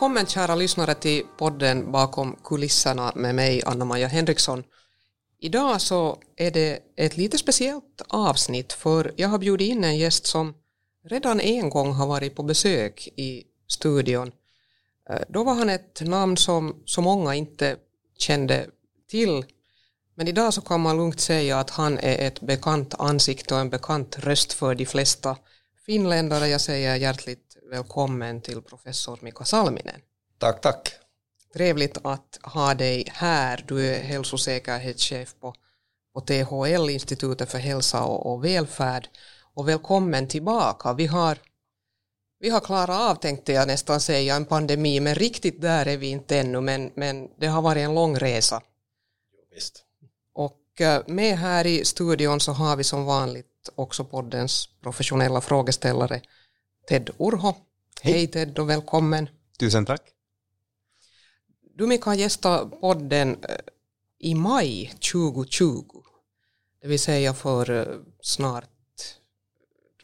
Välkommen kära lyssnare till podden Bakom kulisserna med mig Anna-Maja Henriksson. Idag så är det ett lite speciellt avsnitt för jag har bjudit in en gäst som redan en gång har varit på besök i studion. Eh, då var han ett namn som så många inte kände till men idag så kan man lugnt säga att han är ett bekant ansikte och en bekant röst för de flesta finländare. Jag säger hjärtligt välkommen till professor Mika Salminen. Tack, tack. Trevligt att ha dig här. Du är hälsosäkerhetschef på, på THL, Institutet för hälsa och, och välfärd. Och välkommen tillbaka. Vi har, vi har klarat av, tänkte jag nästan säga, en pandemi, men riktigt där är vi inte ännu, men, men det har varit en lång resa. Visst. Och eh, med här i studion så har vi som vanligt också poddens professionella frågeställare Ted Urho. Hej. Hej Ted och välkommen. Tusen tack. Du Mika gästa podden eh, i maj 2020. Det vill säga för eh, snart,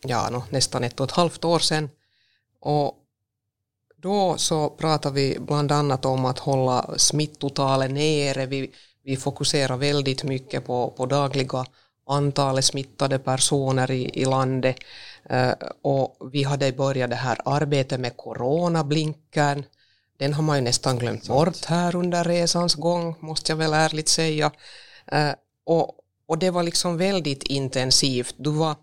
ja no, nästan ett och ett halvt år sedan. Och då så pratade vi bland annat om att hålla smittotalen nere. Vi, vi fokuserar väldigt mycket på, på dagliga antalet smittade personer i, i landet och vi hade börjat det här arbetet med coronablinkern. Den har man ju nästan glömt bort här under resans gång, måste jag väl ärligt säga. Uh, och, och det var liksom väldigt intensivt. Du var,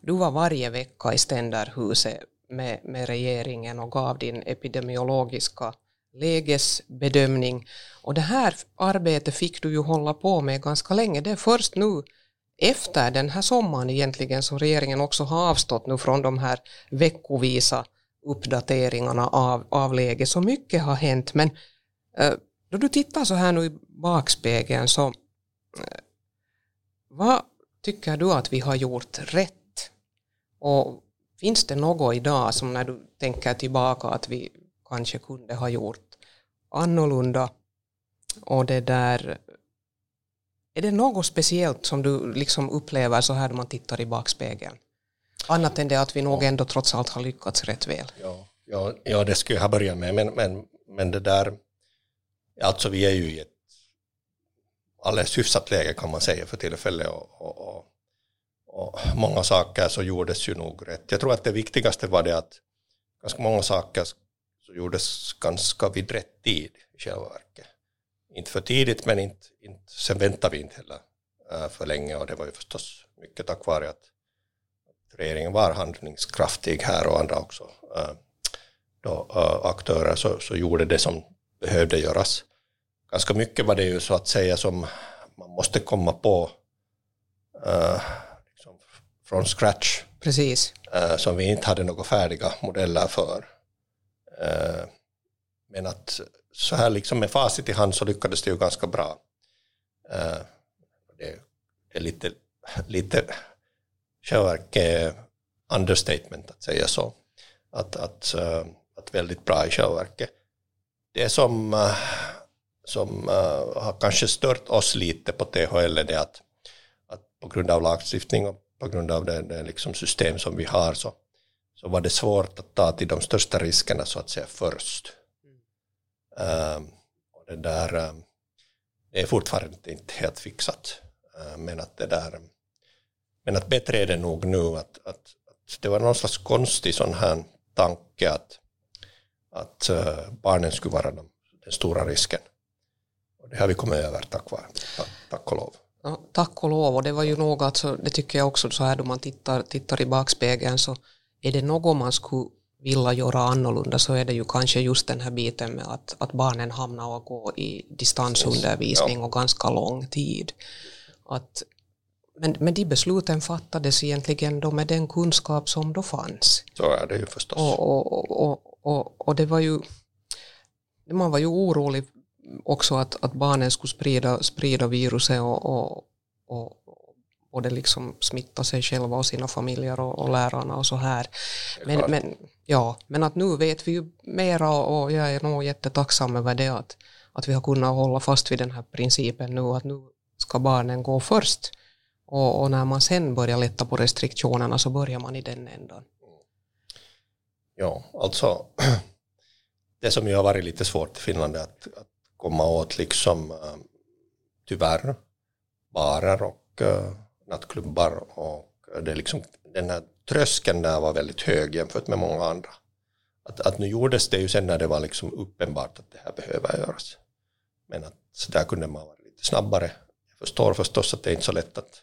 du var varje vecka i Ständerhuset med, med regeringen och gav din epidemiologiska lägesbedömning. Och det här arbetet fick du ju hålla på med ganska länge. Det är först nu efter den här sommaren egentligen som regeringen också har avstått nu från de här veckovisa uppdateringarna av, av läget. Så mycket har hänt men eh, då du tittar så här nu i bakspegeln så eh, vad tycker du att vi har gjort rätt? Och finns det något idag som när du tänker tillbaka att vi kanske kunde ha gjort annorlunda och det där är det något speciellt som du liksom upplever så här när man tittar i bakspegeln? Annat än det att vi nog ändå trots allt har lyckats rätt väl. Ja, ja, ja det skulle jag ha börjat med, men, men, men det där, alltså vi är ju i ett alldeles hyfsat läge kan man säga för tillfället och, och, och, och, många saker så gjordes ju nog rätt. Jag tror att det viktigaste var det att ganska många saker så gjordes ganska vid rätt tid i själva verket. Inte för tidigt men inte, inte, sen väntar vi inte heller uh, för länge och det var ju förstås mycket tack vare att, regeringen var handlingskraftig här och andra också uh, då, uh, aktörer så, så gjorde det som behövde göras. Ganska mycket var det ju så att säga som man måste komma på liksom från scratch. Precis. som vi inte hade några färdiga modeller för. men att så här liksom med facit i hand så lyckades det ju ganska bra. Eh, det är lite, lite självverk eh, understatement att säga så. Att, att, eh, att väldigt bra i självverket. Det som, som har kanske stört oss lite på THL är det att, att på grund av lagstiftning och på grund av det, det liksom system som vi har så, så var det svårt att ta till de största riskerna så att säga först. Ehm, och det där det är fortfarande inte helt fixat. Ehm, men att det där men att bättre är det nog nu att, att, att det var någon slags konstig sån här tanke att, att eh, barnen skulle vara de, den stora risken. Och det har vi kommit över tack, vare, tack, tack och lov. Ja, tack och lov och det var ju något, alltså, det tycker jag också så här då man tittar, tittar i bakspegeln så är det något man skulle vilja göra annorlunda så är det ju kanske just den här biten med att, att barnen hamnar och går i distansundervisning och ganska lång tid. Att, men, men de besluten fattades egentligen då med den kunskap som då fanns. Så är det ju förstås. Och, och, och, och, och det var ju, man var ju orolig också att, att barnen skulle sprida, sprida viruset och, och, och, både liksom smitta sig själva och sina familjer och, och lärarna och så här. Men, men, ja, men att nu vet vi ju mera och, jag är nog jättetacksam över det att, att vi har kunnat hålla fast vid den här principen nu att nu ska barnen gå först och, och när man sen börjar lätta på restriktionerna så börjar man i den ändan. Ja, alltså det som ju har varit lite svårt i Finland är att, att komma åt liksom eh, tyvärr barer och eh, nattklubbar och eh, det är liksom den här tröskeln där var väldigt hög jämfört med många andra. Att, att nu gjordes det ju sen när det var liksom uppenbart att det här behöver göras. Men att så där kunde man vara lite snabbare. Jag förstår förstås att det är inte så lätt att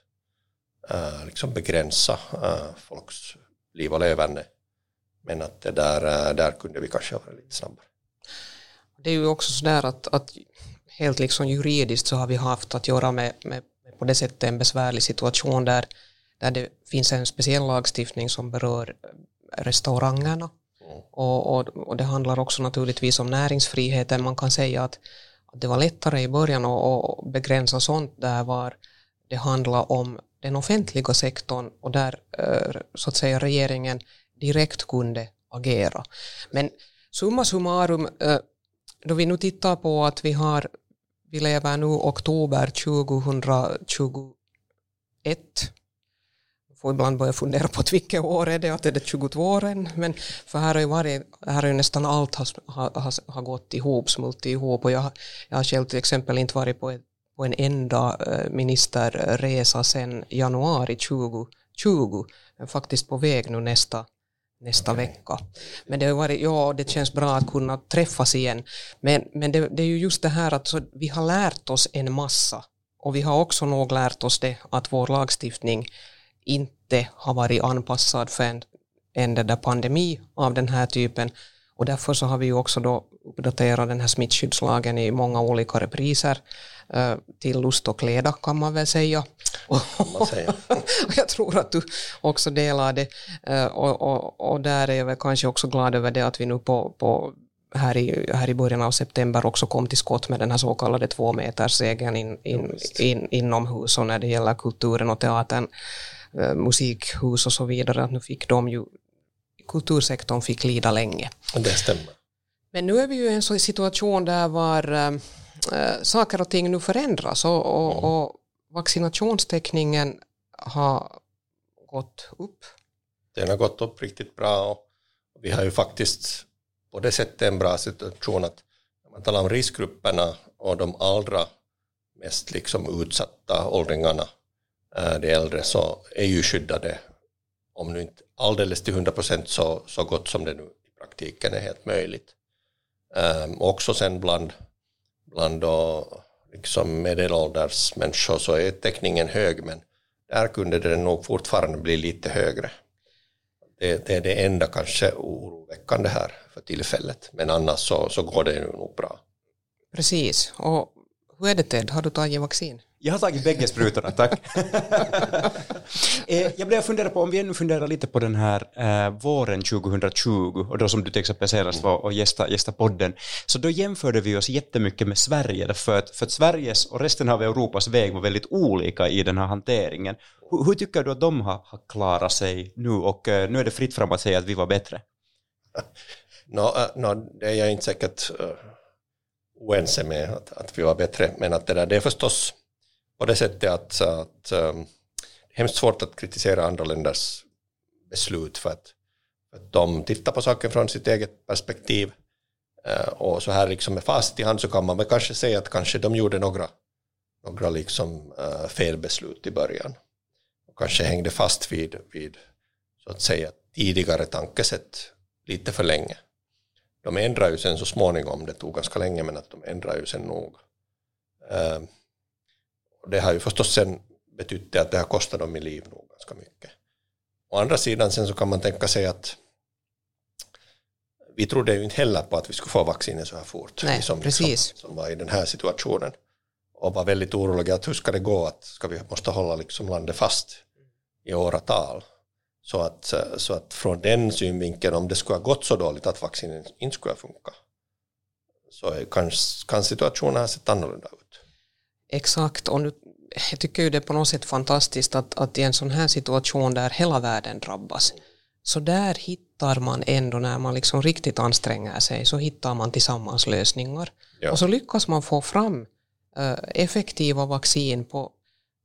äh, liksom begränsa äh, folks liv och levande. Men att det där, äh, där kunde vi kanske vara lite snabbare. Det är ju också sådär att, att helt liksom juridiskt så har vi haft att göra med, med, med på det sättet en besvärlig situation där, där det finns en speciell lagstiftning som berör restaurangerna. Mm. Och, och, och, det handlar också naturligtvis om näringsfriheten. Man kan säga att, att det var lättare i början att begränsa sånt där var det handlar om den offentliga sektorn och där eh, så att säga regeringen direkt kunde agera. Men summa summarum, eh, då vi nu tittar på att vi har, vi lever nu oktober 2021, får ibland börja fundera på vilket år är det, att är det 22 åren, men för här har ju varit, här har ju nästan allt har, har, har gått ihop, smultit ihop. Och jag, jag har själv till exempel inte varit på, ett, på en enda eh, ministerresa sedan januari 2020, men faktiskt på väg nu nästa nästa vecka. Men det har varit, ja, det känns bra att kunna träffas igen. Men, men det, det är ju just det här att så, vi har lärt oss en massa. Och vi har också nog lärt oss det att vår lagstiftning inte har varit anpassad för en, en där pandemi av den här typen och därför så har vi ju också då uppdaterat den här smittskyddslagen i många olika repriser uh, till lust och kläda kan man väl säga. Man säga. jag tror att du också delar det uh, och, och, och, där är jag väl kanske också glad över det att vi nu på, på här i, här i början av september också kom till skott med den här så kallade tvåmetersregeln in, in, in, inomhus och när det gäller kulturen och teatern, musikhus och så vidare, att nu fick de ju kultursektorn fick lida länge. Det stämmer. Men nu är vi ju i en situation där var äh, saker och ting nu förändras och, och, mm. och vaccinationstäckningen har gått upp. Den har gått upp riktigt bra och vi har ju faktiskt på det sättet en bra situation att när man talar om riskgrupperna och de allra mest liksom utsatta åldringarna, eh, de äldre, så är ju skyddade om nu inte alldeles till 100 procent så, så gott som det nu i praktiken är helt möjligt. Um, också sen bland, bland då, liksom medelålders människor så är täckningen hög men där kunde den nog fortfarande bli lite högre. Det, det är det enda kanske oroväckande här för tillfället men annars så, så går det nog bra. Precis, och hur är det Ted, har du tagit vaccin? Jag har tagit bägge sprutorna, tack. Eh, jag blev fundera på, om vi ännu funderar lite på den här eh, våren 2020, och då som du till exempel senast var och gästa, gästa podden, så då jämförde vi oss jättemycket med Sverige, för att, för att Sveriges och resten av Europas väg var väldigt olika i den här hanteringen. Hur, hur tycker du att de har, har klarat sig nu, och eh, nu är det fritt fram att säga att vi var bättre? No, uh, no, det är jag inte säkert uh, oense med, att, att vi var bättre, men att det, där, det är förstås på det sättet att, att um, det är hemskt svårt att kritisera andra länders beslut för att, för att de tittar på saken från sitt eget perspektiv uh, och så här liksom med fast i hand så kan man väl kanske säga att kanske de gjorde några, några liksom uh, felbeslut i början och kanske hängde fast vid, vid så att säga tidigare tankesätt lite för länge. De ändrade ju sen så småningom, det tog ganska länge men att de ändrade ju sen nog. Uh, det har ju förstås sen betytt att det har kostat dem i liv nog ganska mycket. Å andra sidan sen så kan man tänka sig att vi trodde ju inte heller på att vi skulle få vaccinet så här fort. Nej, som, precis. Liksom, som var i den här situationen. Och var väldigt oroliga att hur ska det gå, att ska vi måste hålla liksom landet fast i åratal. Så att, så att från den synvinkeln, om det skulle ha gått så dåligt att vaccinet inte skulle funka, så kan, kan situationen ha sett annorlunda ut. Exakt, och nu, jag tycker ju det är på något sätt fantastiskt att, att i en sån här situation där hela världen drabbas, så där hittar man ändå när man liksom riktigt anstränger sig, så hittar man tillsammans lösningar. Ja. Och så lyckas man få fram uh, effektiva vaccin på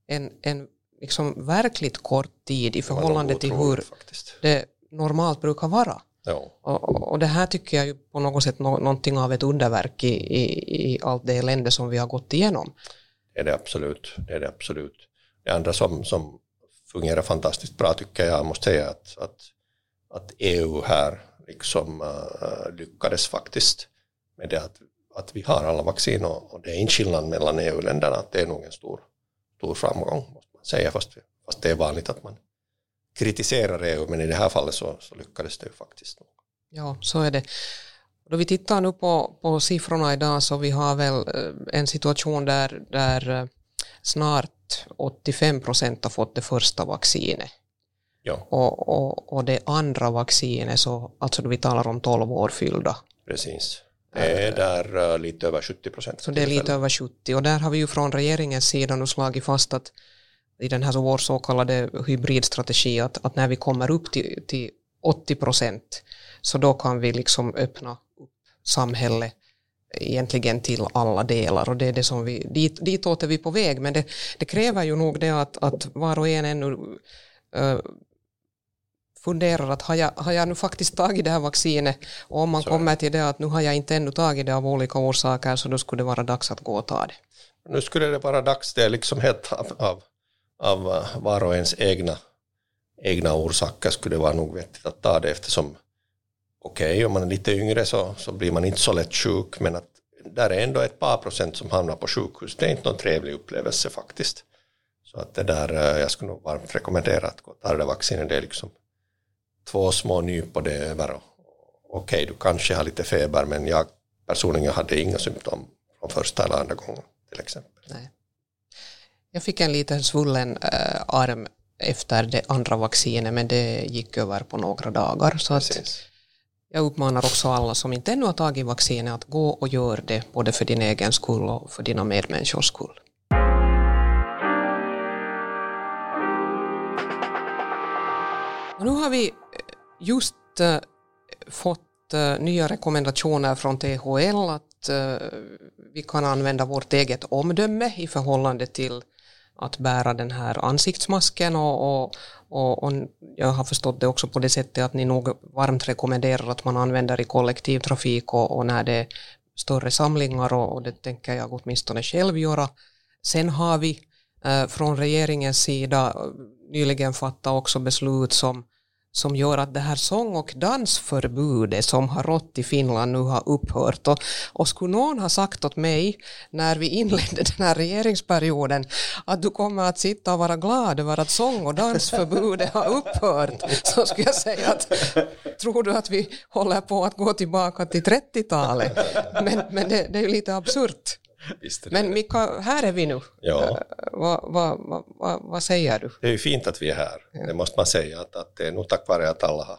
en, en liksom verkligt kort tid i förhållande till hur faktiskt. det normalt brukar vara. Ja. Och, och det här tycker jag ju på något sätt nå, någonting av ett underverk i, i, i allt det elände som vi har gått igenom. Det är det absolut. Det är det absolut. Det andra som, som fungerar fantastiskt bra tycker jag måste säga att, att, att EU här liksom uh, lyckades faktiskt med det att, att vi har alla vaccin och, och det är inte skillnad mellan EU-länderna att det är nog en stor, stor framgång måste man säga fast, fast det är vanligt att man kritiserar EU men i det här fallet så, så lyckades det ju faktiskt. Ja, så är det. Då vi tittar nu på, på siffrorna idag så vi har väl eh, en situation där, där eh, snart 85 procent har fått det första vaccinet. Ja. Och, och, och det andra vaccinet, så, alltså då vi talar om 12 år fyllda. Precis. Det är där uh, lite över 70 procent. Så det är lite över 70 och där har vi ju från regeringens sida nu slagit fast att i den här så vår så kallade hybridstrategi att, att när vi kommer upp till, till 80 procent så då kan vi liksom öppna upp samhället egentligen till alla delar och det är det som vi, dit, ditåt är vi på väg men det, det kräver ju nog det att, att var och en ännu uh, funderar att har jag, har jag nu faktiskt tagit det här vaccinet och om man så. kommer till det att nu har jag inte ännu tagit det av olika orsaker så då skulle det vara dags att gå och ta det. Nu skulle det vara dags, det är liksom helt av, av, av var och ens egna, egna orsaker skulle det vara nog vettigt att ta det eftersom okej, okay, om man är lite yngre så, så blir man inte så lätt sjuk, men att där är ändå ett par procent som hamnar på sjukhus. Det är inte någon trevlig upplevelse faktiskt. Så att det där, eh, jag skulle nog varmt rekommendera att gå och ta det är liksom två små nyp och det är över. Okej, okay, du kanske har lite feber, men jag personligen hade inga symptom från första eller andra gången till exempel. Nej. Jag fick en liten svullen äh, arm efter det andra vaccinet, men det gick över på några dagar. Så att jag uppmanar också alla som inte ännu har tagit vaccinet att gå och göra det, både för din egen skull och för dina medmänniskors skull. Och nu har vi eh, just eh, fått eh, nya rekommendationer från THL att vi kan använda vårt eget omdöme i förhållande till att bära den här ansiktsmasken och, och, och, och, jag har förstått det också på det sättet att ni nog varmt rekommenderar att man använder i kollektivtrafik och, och när det är större samlingar och, och det tänker jag åtminstone själv göra. Sen har vi eh, från regeringens sida nyligen fattat också beslut som som gör att det här sång och dansförbudet som har rått i Finland nu har upphört. Och, och skulle någon ha sagt åt mig när vi inledde den här regeringsperioden att du kommer att sitta och vara glad över att sång och dansförbudet har upphört så skulle jag säga att tror du att vi håller på att gå tillbaka till 30-talet? Men, men det, det är ju lite absurt. Men Mika, här är vi nu. Ja. Vad va, va, va, va, säger du? Det är ju fint att vi är här, ja. det måste man säga. Att, att det är nog tack vare att alla har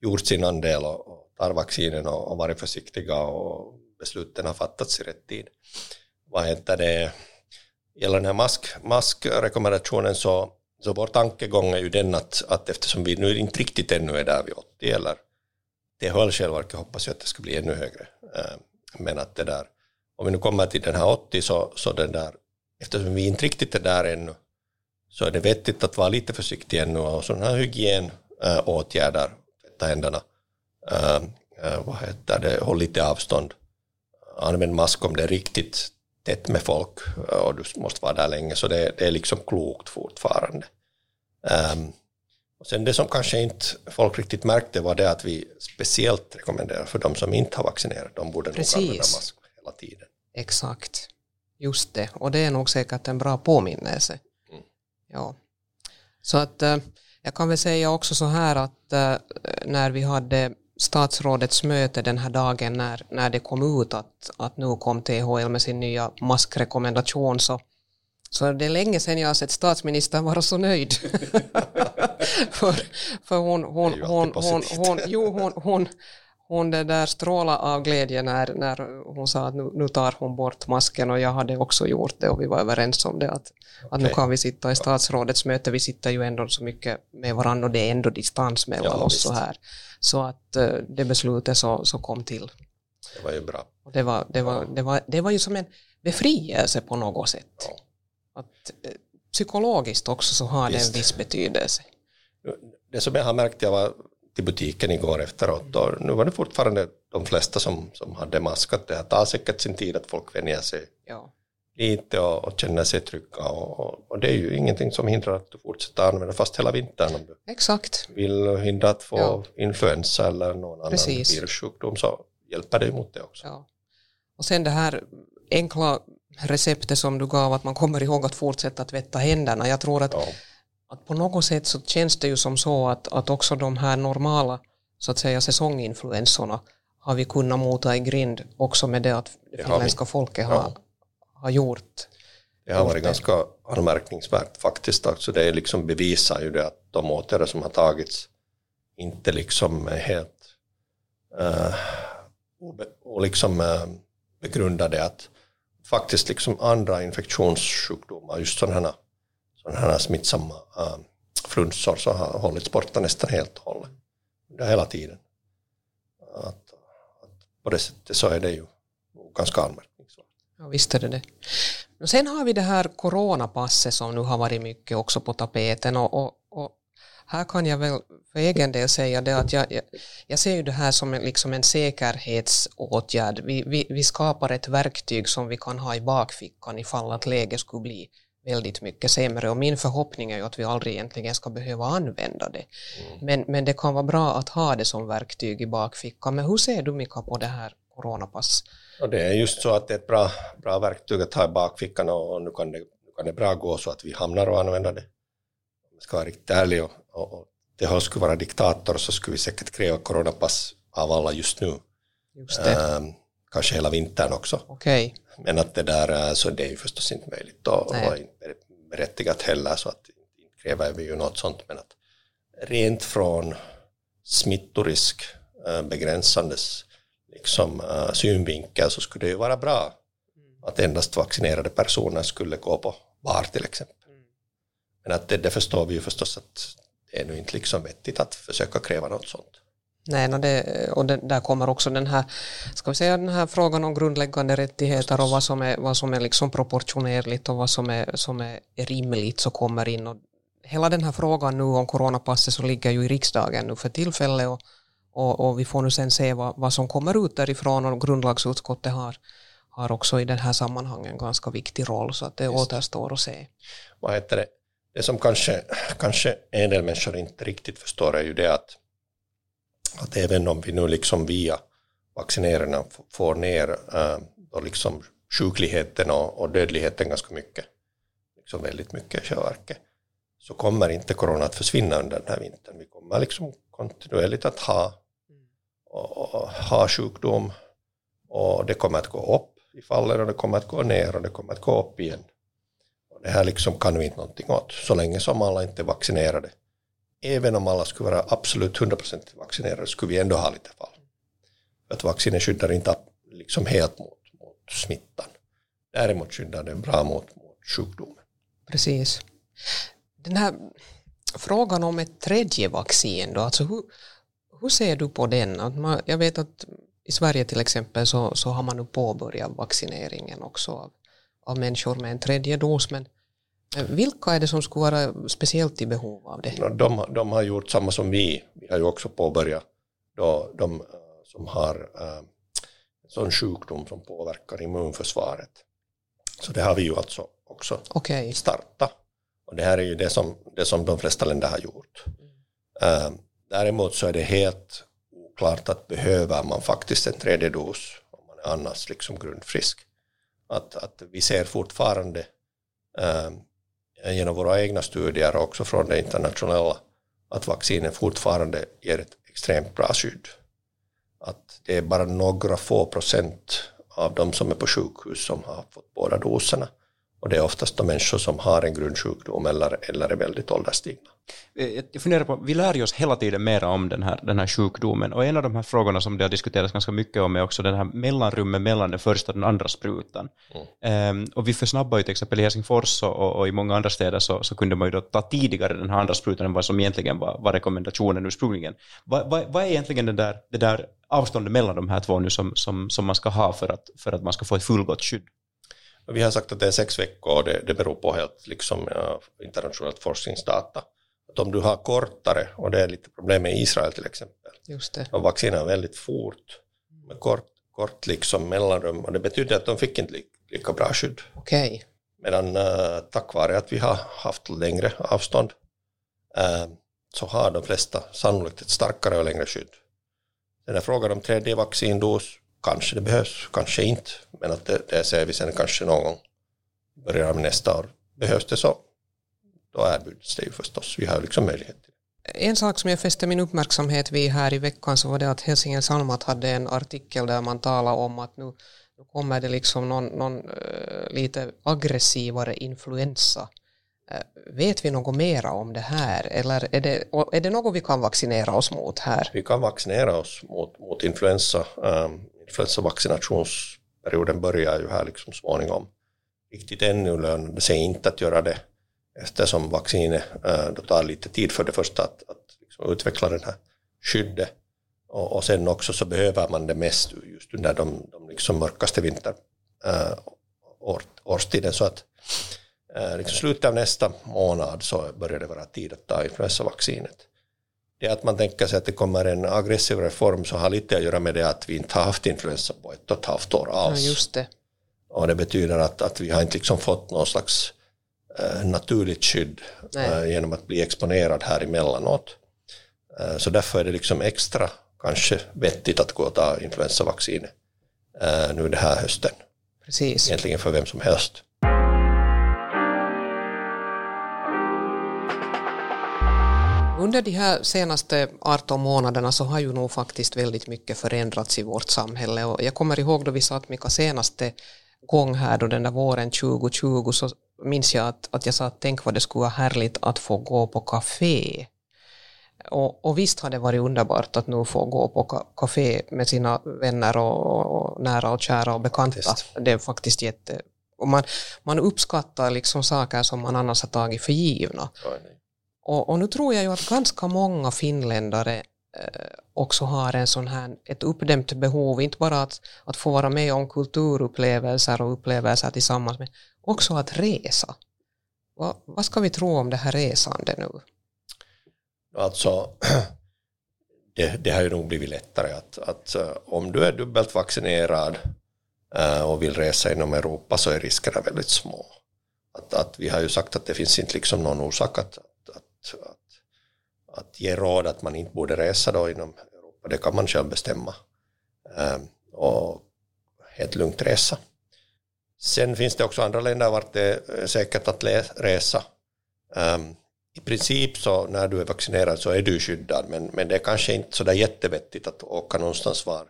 gjort sin andel och, och tar vaccinen och, och varit försiktiga och besluten har fattats i rätt tid. Vad heter det? Gällande den här mask, maskrekommendationen så, så vår tankegång är ju den att, att eftersom vi nu inte riktigt ännu är där vid 80 eller det höll självverket hoppas jag att det ska bli ännu högre. Eh, men att det där om vi nu kommer till den här 80 så, så den där, eftersom vi inte riktigt är där ännu, så är det vettigt att vara lite försiktig ännu och sådana här hygienåtgärder, äh, tvätta händerna, äh, äh, vad heter det, håll lite avstånd, använd mask om det är riktigt tätt med folk och du måste vara där länge, så det, det är liksom klokt fortfarande. Um, och sen det som kanske inte folk riktigt märkte var det att vi speciellt rekommenderar för de som inte har vaccinerat, de borde nog använda mask hela tiden. Exakt, just det. Och det är nog säkert en bra påminnelse. Mm. Ja. Så att eh, jag kan väl säga också så här att eh, när vi hade statsrådets möte den här dagen när, när det kom ut att, att nu kom THL med sin nya maskrekommendation så, så det är länge sedan jag har sett statsministern vara så nöjd. för, för hon, hon, hon, hon, hon, jo, hon, hon, hon det där stråla av glädje när, när hon sa att nu, nu, tar hon bort masken och jag hade också gjort det och vi var överens om det att, okay. att nu kan vi sitta i statsrådets möte, vi sitter ju ändå så mycket med varandra och det är ändå distans mellan ja, oss så här. Så att uh, det beslutet så, så kom till. Det var ju bra. Och det, var, det, var, det, var, det var ju som en befrielse på något sätt. Ja. Att, uh, psykologiskt också så har Visst. det en viss betydelse. Det som jag har märkt, jag var till butiken igår efteråt och nu var det fortfarande de flesta som, som hade maskat. Det här tar säkert sin tid att folk vänjer sig Ja. lite och, och känner sig trygga och, och, och det är ju ingenting som hindrar att du fortsätter använda fast hela vintern om du Exakt. vill hindra att få Ja. influensa eller någon annan Precis. virussjukdom så hjälper det emot det också. Ja. Och sen det här enkla receptet som du gav att man kommer ihåg att fortsätta tvätta händerna. Jag tror att, Ja. Att på något sätt så känns det ju som så att, att också de här normala så att säga säsonginfluensorna har vi kunnat mota i grind också med det att det har finländska folket Ja. har, har gjort. Det har varit det. ganska anmärkningsvärt faktiskt. Alltså det liksom bevisar ju det att de åtgärder som har tagits inte liksom är helt obe, och liksom, uh, begrundade att faktiskt liksom andra infektionssjukdomar, just sådana här, sådana här smittsamma uh, ähm, flunsor så har hållits borta nästan helt och hållet. Det hela tiden. Att, att på det sättet så är det ju ganska anmärkningsvärt. Ja, visst är det det. Och sen har vi det här coronapasset som nu har varit mycket också på tapeten och, och, och här kan jag väl för egen del säga det att jag, jag, jag ser ju det här som en, liksom en säkerhetsåtgärd. Vi, vi, vi skapar ett verktyg som vi kan ha i bakfickan ifall att läget skulle bli väldigt mycket sämre och min förhoppning är ju att vi aldrig egentligen ska behöva använda det. Men, men det kan vara bra att ha det som verktyg i bakfickan. Men hur ser du Mika på det här coronapass? Och det är just så att det är ett bra, bra verktyg att ha i bakfickan och, nu, kan det, nu kan det bra gå så att vi hamnar och använder det. Om jag ska vara riktigt ärlig och, och, och det här skulle vara diktator så skulle vi säkert kräva coronapass av alla just nu. Just det. Ehm, kanske hela vintern också. Okej. Men att det där, eh, så det är ju förstås inte möjligt och, Nej. och inte berättigat heller så att inte kräver vi ju något sånt. Men att rent från smittorisk eh, begränsandes liksom, eh, synvinkel så skulle det ju vara bra att endast vaccinerade personer skulle gå på bar till exempel. Men att det, det förstår vi ju förstås att det är nu inte liksom vettigt att försöka kräva något sånt. Nej, no det, och det, där kommer också den här, ska vi säga den här frågan om grundläggande rättigheter och vad som är, vad som är liksom proportionerligt och vad som är, som är rimligt så kommer in. Och hela den här frågan nu om coronapasset så ligger ju i riksdagen nu för tillfället och, och, och vi får nu sen se vad, vad som kommer ut därifrån och grundlagsutskottet har, har också i den här sammanhangen ganska viktig roll så att det återstår att se. vad heter det, det som kanske, kanske en del människor inte riktigt förstår är ju det att, att även om vi nu liksom via vaccinerna får ner äh, då liksom sjukligheten och, och dödligheten ganska mycket, liksom väldigt mycket i själva så kommer inte corona att försvinna under den här vintern. Vi kommer liksom kontinuerligt att ha, och, och, ha sjukdom och det kommer att gå upp i fallen och det kommer att gå ner och det kommer att gå upp igen. Och det här liksom kan vi inte någonting åt, så länge som alla inte är vaccinerade. Även om alla skulle vara absolut 100% vaccinerade skulle vi ändå ha lite fall. För att vaccinet skyddar inte liksom helt mot, mot smittan. Däremot skyddar det bra mot, mot sjukdomen. Precis. Den här frågan om ett tredje vaccin då, alltså hur, hur ser du på den? Att man, jag vet att i Sverige till exempel så, så har man nu påbörjat vaccineringen också av, av människor med en tredje dos, men vilka är det som skulle vara speciellt i behov av det? De, de har gjort samma som vi. Vi har ju också påbörjat då de eh, som har äh, sån sjukdom som påverkar immunförsvaret. Så det har vi ju alltså också Okej, starta. Och det här är ju det som, det som de flesta länder har gjort. Eh, däremot så är det helt oklart att behöver man faktiskt en tredje dos om man är annars liksom grundfrisk. Att, att vi ser fortfarande genom våra egna studier och också från det internationella att vaccinen fortfarande ger ett extremt bra skydd. Att det är bara några få procent av de som är på sjukhus som har fått båda doserna. Och det är oftast de människor som har en grundsjukdom eller, eller är väldigt ålderstigna. Eh, Jag funderar på, vi lär ju oss hela tiden mera om den här, den här sjukdomen och en av de här frågorna som det har diskuterats ganska mycket om är också den här mellanrummet mellan den första och den andra sprutan. Ehm, och vi försnabbar ju till exempel i Helsingfors och, och, i många andra städer så, så kunde man ju då ta tidigare den här andra sprutan än vad som egentligen var, var rekommendationen ursprungligen. Vad, vad, vad är egentligen det där, det där avståndet mellan de här två nu som, som, som man ska ha för att, för att man ska få ett fullgott skydd? Vi har sagt att det är sex veckor och det, det beror på helt liksom, internationellt forskningsdata. att om du har kortare, och det är lite problem med Israel till exempel, Just det. de vaccinerar väldigt fort med kort, kort liksom mellanrum och det betyder att de fick inte li, lika bra skydd. Okej. Medan uh, tack vare att vi har haft längre avstånd uh, så har de flesta sannolikt ett starkare och längre skydd. Den här frågan om tredje vaccindos, kanske det behövs, kanske inte, men att det, det ser vi sen kanske någon gång i början av nästa år. Behövs det så, då erbjuds det ju förstås. Vi har liksom möjlighet till det. En sak som jag fäste min uppmärksamhet vid här i veckan så var det att Helsingin Sanomat hade en artikel där man talade om att nu, nu kommer det liksom någon, någon uh, lite aggressivare influensa. Uh, vet vi något mera om det här eller är det, är det något vi kan vaccinera oss mot här? Vi kan vaccinera oss mot, mot influensa. Um, influensavaccinationsperioden börjar ju här liksom småningom. Riktigt ännu lönar det sig inte att göra det eftersom vaccinet eh, då tar lite tid för det första att, att liksom utveckla den här skyddet. Och, och sen också så behöver man det mest just under de, de liksom mörkaste vinter äh, år, årstiden. Så att eh, liksom slutet av nästa månad så börjar det vara tid att ta influensavaccinet det att man tänker sig att det kommer en aggressiv reform så har lite att göra med det att vi inte har haft influensa på ett och ett halvt år alls. Ja, just det. Och det betyder att, att vi har inte liksom fått någon slags eh, naturligt skydd eh, genom att bli exponerad här emellanåt. Eh, så därför är det liksom extra kanske vettigt att gå och ta influensavaccinet eh, nu den här hösten. Precis. Egentligen för vem som helst. Under de här senaste 18 månaderna så har ju nog faktiskt väldigt mycket förändrats i vårt samhälle och jag kommer ihåg då vi satt Mika senaste gång här då den där våren 2020 så minns jag att, att jag sa att tänk vad det skulle vara härligt att få gå på café. Och, och visst har det varit underbart att nu få gå på café med sina vänner och, och nära och kära och bekanta. Just. Det är faktiskt jätte... Och man, man uppskattar liksom saker som man annars har tagit för givna. Och, och, nu tror jag ju att ganska många finländare eh, också har en sån här, ett uppdämt behov, inte bara att, att få vara med om kulturupplevelser och upplevelser tillsammans, men också att resa. Va, vad ska vi tro om det här resande nu? Alltså, det, det har ju nog blivit lättare att, att eh, om du är dubbelt vaccinerad eh, och vill resa inom Europa så är riskerna väldigt små. Att, att vi har ju sagt att det finns inte liksom någon orsak att, att, att ge råd att man inte borde resa då inom Europa, det kan man själv bestämma. Um, och helt lugnt resa. Sen finns det också andra länder vart det är säkert att resa. Ehm, I princip så när du är vaccinerad så är du skyddad men, men det är kanske inte så där jättevettigt att åka någonstans var,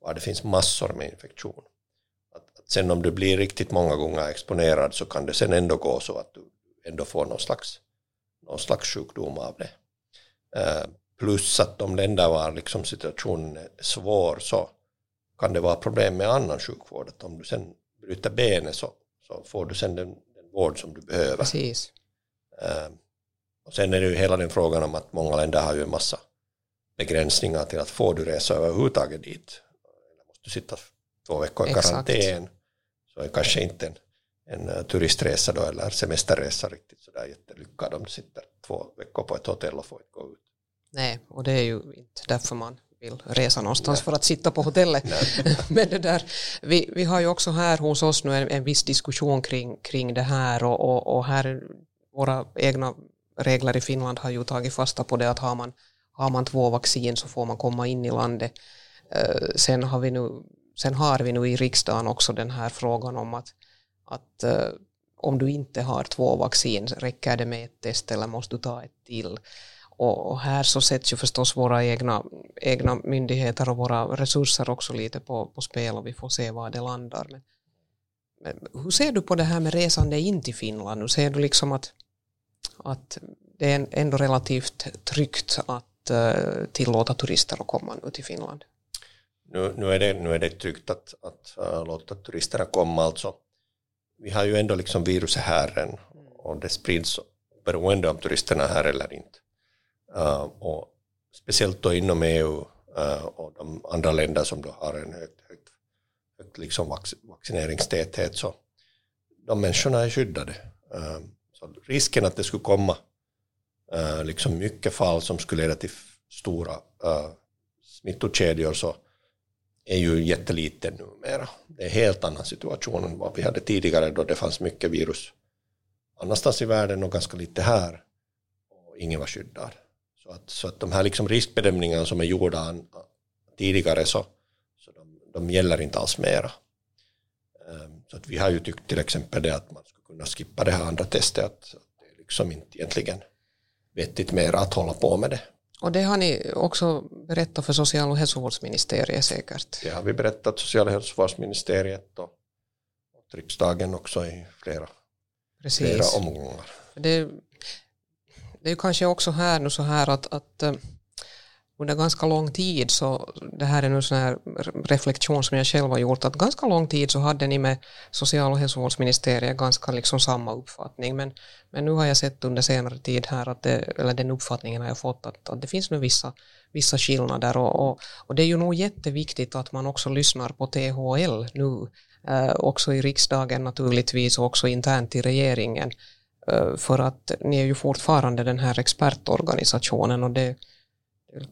var det finns massor med infektion. Att, att sen om du blir riktigt många gånger exponerad så kan det sen ändå gå så att du ändå får någon slags någon slags sjukdom av det. Eh, plus att om länder var liksom situationen är svår så kan det vara problem med annan sjukvård. Att om du sen bryter benet så, så får du sen den, den vård som du behöver. Precis. Eh, och sen är det ju hela den frågan om att många länder har ju en massa begränsningar till att får du resa överhuvudtaget dit. Eller måste du sitta två veckor i karantän. Så är kanske inte en en eh, turistresa då eller semesterresa riktigt sådär jättelyckad om du sitter två veckor på ett hotell och får inte gå ut. Nej, och det är ju inte därför man vill resa någonstans Nej. för att sitta på hotellet. Men det där, vi, vi har ju också här hos oss nu en, en viss diskussion kring, kring det här och, och, och här våra egna regler i Finland har ju tagit fasta på det att har man, har man två vaccin så får man komma in i landet. Uh, sen, har vi nu, sen har vi nu i riksdagen också den här frågan om att att eh, om du inte har två vaccin, räcker det med ett test eller måste du ta ett till? Och, och här så sätts ju förstås våra egna, egna myndigheter och våra resurser också lite på, på spel och vi får se var det landar. Men, men hur ser du på det här med resande in till Finland? Hur ser du liksom att, att det är ändå relativt tryggt att uh, tillåta turister att komma nu till Finland? Nu, nu, är, det, nu är det tryggt att, att uh, låta turisterna komma alltså vi har ju ändå liksom viruset här än och det sprids beroende om turisterna är här eller inte. Uh, och speciellt då inom EU uh, och de andra länder som då har en högt, högt, högt liksom vac vaccineringstäthet så de människorna är skyddade. Uh, så risken att det skulle komma uh, liksom mycket fall som skulle leda till stora uh, smittokedjor så är ju jätteliten numera. Det är en helt annan situation än vad vi hade tidigare då det fanns mycket virus annanstans i världen och ganska lite här och ingen var skyddad. Så att, så att de här liksom riskbedömningarna som är gjorda tidigare så, så de, de gäller inte alls mera. Ehm, så att vi har ju tyckt till exempel det att man skulle kunna skippa det här andra testet, att det är liksom inte egentligen vettigt mera att hålla på med det. Och det har ni också berättat för social och hälsovårdsministeriet säkert? Det har vi berättat social och hälsovårdsministeriet och, riksdagen också i flera, flera omgångar. Det, det är ju kanske också här nu så här att, att eh, under ganska lång tid så, det här är nu sån här reflektion som jag själv har gjort, att ganska lång tid så hade ni med social och hälsovårdsministeriet ganska liksom samma uppfattning, men, men nu har jag sett under senare tid här, att det, eller den uppfattningen har jag fått, att, att det finns nu vissa, vissa skillnader. Och, och, och det är ju nog jätteviktigt att man också lyssnar på THL nu, eh, också i riksdagen naturligtvis och också internt i regeringen, eh, för att ni är ju fortfarande den här expertorganisationen och det det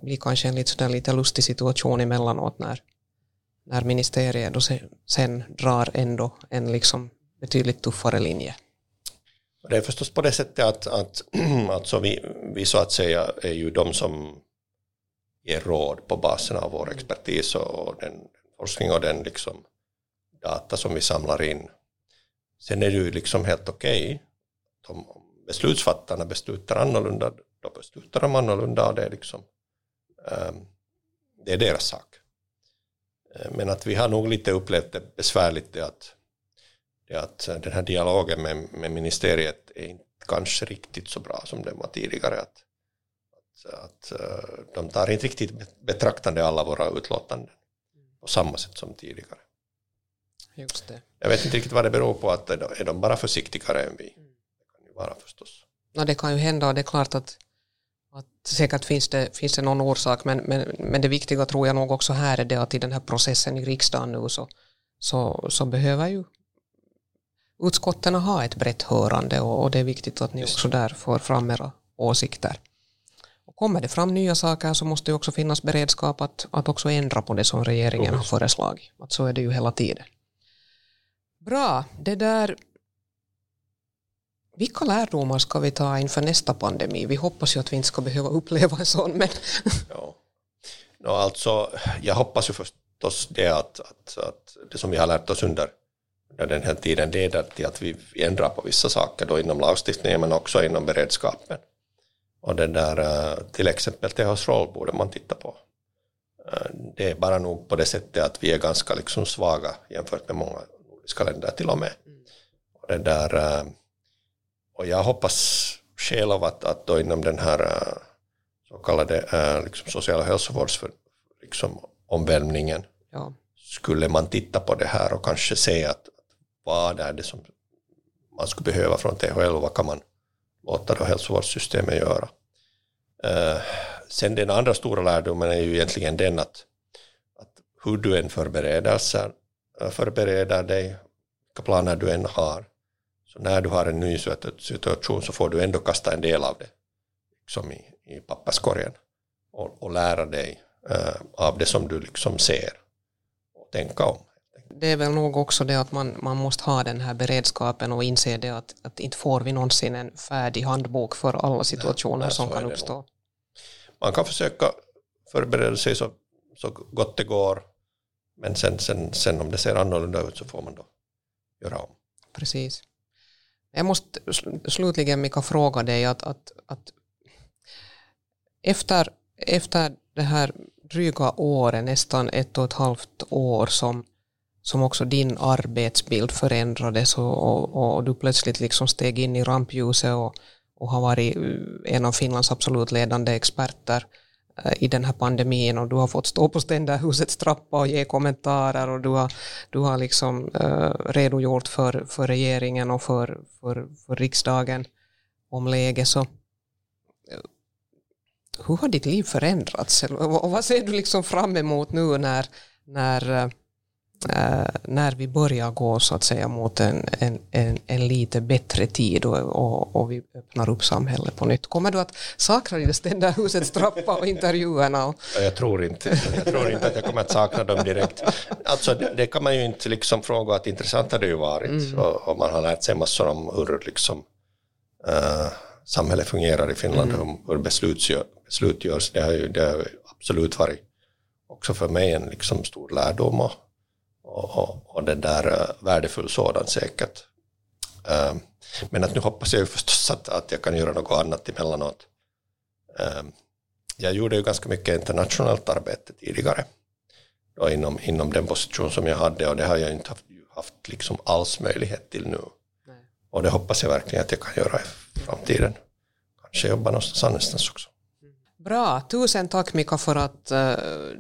blir kanske en lite, lite lustig situation emellanåt när, när ministeriet då sen, sen drar ändå en liksom betydligt tuffare linje. Det är förstås på det sättet att, att alltså vi, vi så att säga är ju de som ger råd på basen av vår expertis och den forskning och den liksom data som vi samlar in. Sen är det ju liksom helt okej okay. om beslutsfattarna beslutar annorlunda, då beslutar de annorlunda och det är liksom det är deras sak. Ehm, men att vi har nog lite upplevt det besvärligt det att, det att den här dialogen med, med ministeriet är inte kanske riktigt så bra som den var tidigare. Att, att, att eh, de tar inte riktigt betraktande alla våra utlåtanden på samma sätt som tidigare. Just det. Jag vet inte riktigt vad det beror på, att är de bara försiktigare än vi? Det kan ju vara förstås. No, det kan ju hända och det är klart att att säkert finns det, finns det någon orsak, men, men, men det viktiga tror jag nog också här är det att i den här processen i riksdagen nu så, så, så behöver ju utskotten ha ett brett hörande och, och det är viktigt att ni också där får fram era åsikter. Och kommer det fram nya saker så måste det också finnas beredskap att, att också ändra på det som regeringen har föreslagit. Att så är det ju hela tiden. Bra, det där vilka lärdomar ska vi ta inför nästa pandemi? Vi hoppas ju att vi inte ska behöva uppleva en sån. Men... ja. no, alltså, jag hoppas ju förstås det att, att, att det som vi har lärt oss under, under den här tiden leder till att vi ändrar på vissa saker då inom lagstiftningen men också inom beredskapen. Och det där, eh, till exempel THs roll borde man titta på. Eh, det är bara nog på det sättet att vi är ganska liksom svaga jämfört med många nordiska länder till och med. Mm. Och det där, eh, och jag hoppas själv att, att då inom den här äh, så kallade äh, liksom sociala hälsovårds liksom, omvälvningen ja. skulle man titta på det här och kanske se att vad är det som man skulle behöva från THL och vad kan man låta då hälsovårdssystemet göra. Uh, sen den andra stora lärdomen är ju egentligen den att, att hur du än förbereder, förbereder dig, vilka planer du än har, så när du har en ny situation så får du ändå kasta en del av det liksom i, i papperskorgen och, och lära dig äh, av det som du liksom ser och tänka om. Det är väl nog också det att man, man måste ha den här beredskapen och inse det att, att inte får vi någonsin en färdig handbok för alla situationer ja, som kan uppstå. Nog. Man kan försöka förbereda sig så, så gott det går men sen, sen, sen om det ser annorlunda ut så får man då göra om. Precis. Jag måste slutligen Mika fråga dig att, att, att efter, efter det här dryga året, nästan ett och ett halvt år som, som också din arbetsbild förändrades och, och, och du plötsligt liksom steg in i rampljuset och, och har varit en av Finlands absolut ledande experter Eh, i den här pandemin och du har fått stå på Ständerhusets trappa och ge kommentarer och du har, du har liksom uh, redogjort för, för regeringen och för, för, för riksdagen om läget. Så uh, hur har ditt liv förändrats? Och vad ser du liksom fram emot nu när, när, äh, när vi börjar gå så att säga mot en, en, en, en lite bättre tid och, och, och, vi öppnar upp samhället på nytt. Kommer du att sakna den där husets trappa och intervjuerna? Och... Jag tror inte. Jag tror inte att jag kommer att sakna dem direkt. Alltså det, det kan man ju inte liksom fråga att intressant har det ju varit mm. och, och, man har lärt sig massor om hur liksom uh, samhället fungerar i Finland, mm. hur beslut, beslut görs. Det har ju det har absolut varit också för mig en liksom stor lärdom och, och, och det där uh, värdefull sådan säkert. Uh, men att nu hoppas jag ju förstås att, att jag kan göra något annat emellanåt. Uh, jag gjorde ju ganska mycket internationellt arbete tidigare då inom, inom den position som jag hade och det har jag inte haft, haft liksom alls möjlighet till nu. Nej. Och det hoppas jag verkligen att jag kan göra i framtiden. Kanske jobba någonstans annanstans också. Bra, tusen tack Mika för att uh,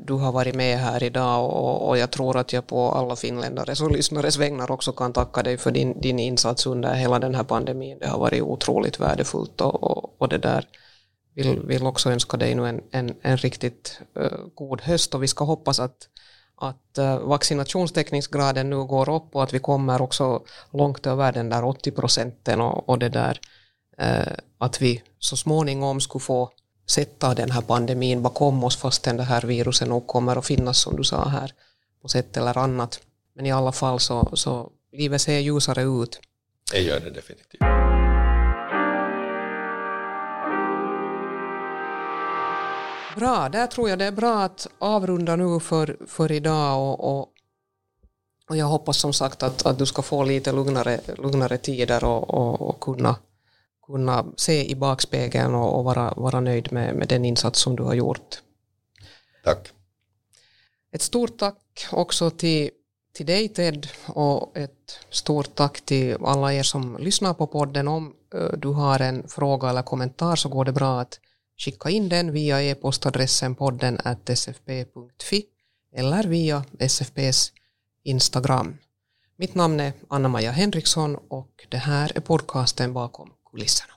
du har varit med här idag och, och, jag tror att jag på alla finländares och lyssnares vägnar också kan tacka dig för din, din insats under hela den här pandemin. Det har varit otroligt värdefullt och, och, och det där vill, vill också önska dig nu en, en, en riktigt uh, god höst och vi ska hoppas att, att eh, uh, vaccinationstäckningsgraden nu går upp och att vi kommer också långt över den där 80 procenten och, och det där att vi så småningom skulle få sätta den här pandemin bakom oss fastän det här viruset nog kommer att finnas som du sa här på sätt eller annat. Men i alla fall så, så livet ser ljusare ut. Det gör det definitivt. Bra, där tror jag det är bra att avrunda nu för, för idag och, och, och jag hoppas som sagt att, att du ska få lite lugnare, lugnare tider och, och, och kunna kunna se i bakspegeln och, och vara, vara nöjd med, med den insats som du har gjort. Tack. Ett stort tack också till, till dig Ted och ett stort tack till alla er som lyssnar på podden. Om du har en fråga eller kommentar så går det bra att skicka in den via e-postadressen podden sfp.fi eller via SFPs Instagram. Mitt namn är Anna-Maja Henriksson och det här är podcasten bakom kulisserna.